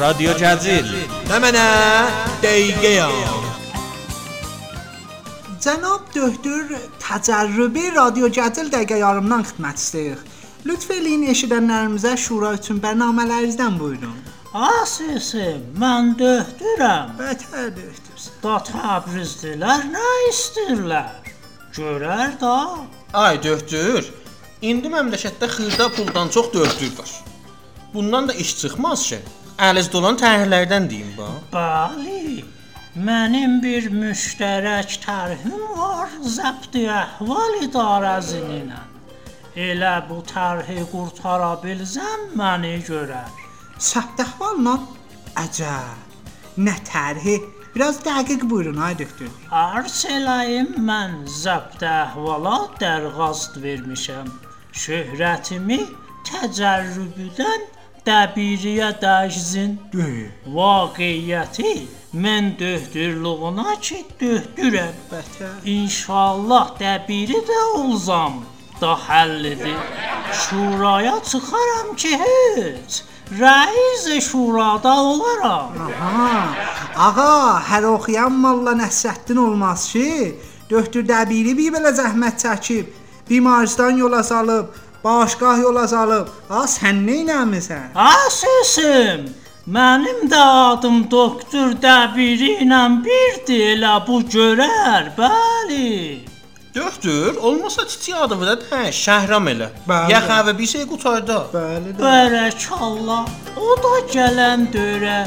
Radio Gəzir. Nə mənə dəqiqəyəm. Cənab doktor təcərrübi radio gəzil dəqiqə yarımdan xidmət istəyir. Lütf eləyin eşidənlərimizə şura üçün bərnamələrinizdən buyurun. Asisim, mən döhdürəm. Bətər doktorsan. Da Təbrizdilər nə istəyirlər? Görər da. Ay döhdür. İndi məmləkətdə xırda puldan çox döhdür var. Bundan da iş çıxmaz ki. Əlinizdə olan tərhlərdən deyim bax. Bəli. Mənim bir müştərək tərhim var, zəbt əhval idarəsininlə. Elə bu tərhi qurtara bilsəm məni görər. Səbtəhvalla əcəb. Nə tərhi? Biraz dəqiq buyurun ay doktor. Arz eləyim mən zəbt əhvala dərğast vermişəm. Şöhrətimi təcərrübüdən dəbiriyə dəyişsin. Deyil. Vaqiyyəti mən döhdürlüğuna ki döhdürəm. Bətər. İnşallah dəbiri də olsam da həllidir. Şuraya çıxaram ki heç. Rəis şurada olaram. Aha. Ağa, hər oxuyan molla Nəsrəddin olmaz ki, doktor Dəbiri bir belə zəhmət çəkib, bimaristan yola salıb, başqah yola salıb. Ha sən nə etmisən? Asisim, mənim də adım doktor Dəbiri ilə birdir, elə bu görər, bəli. Döhdür, olmasa çiçək adı da hə, Şəhram elə. Bəli. Yaxavə bir şey qutarda. Bəli də. Bərəkallah. O da gələn dörə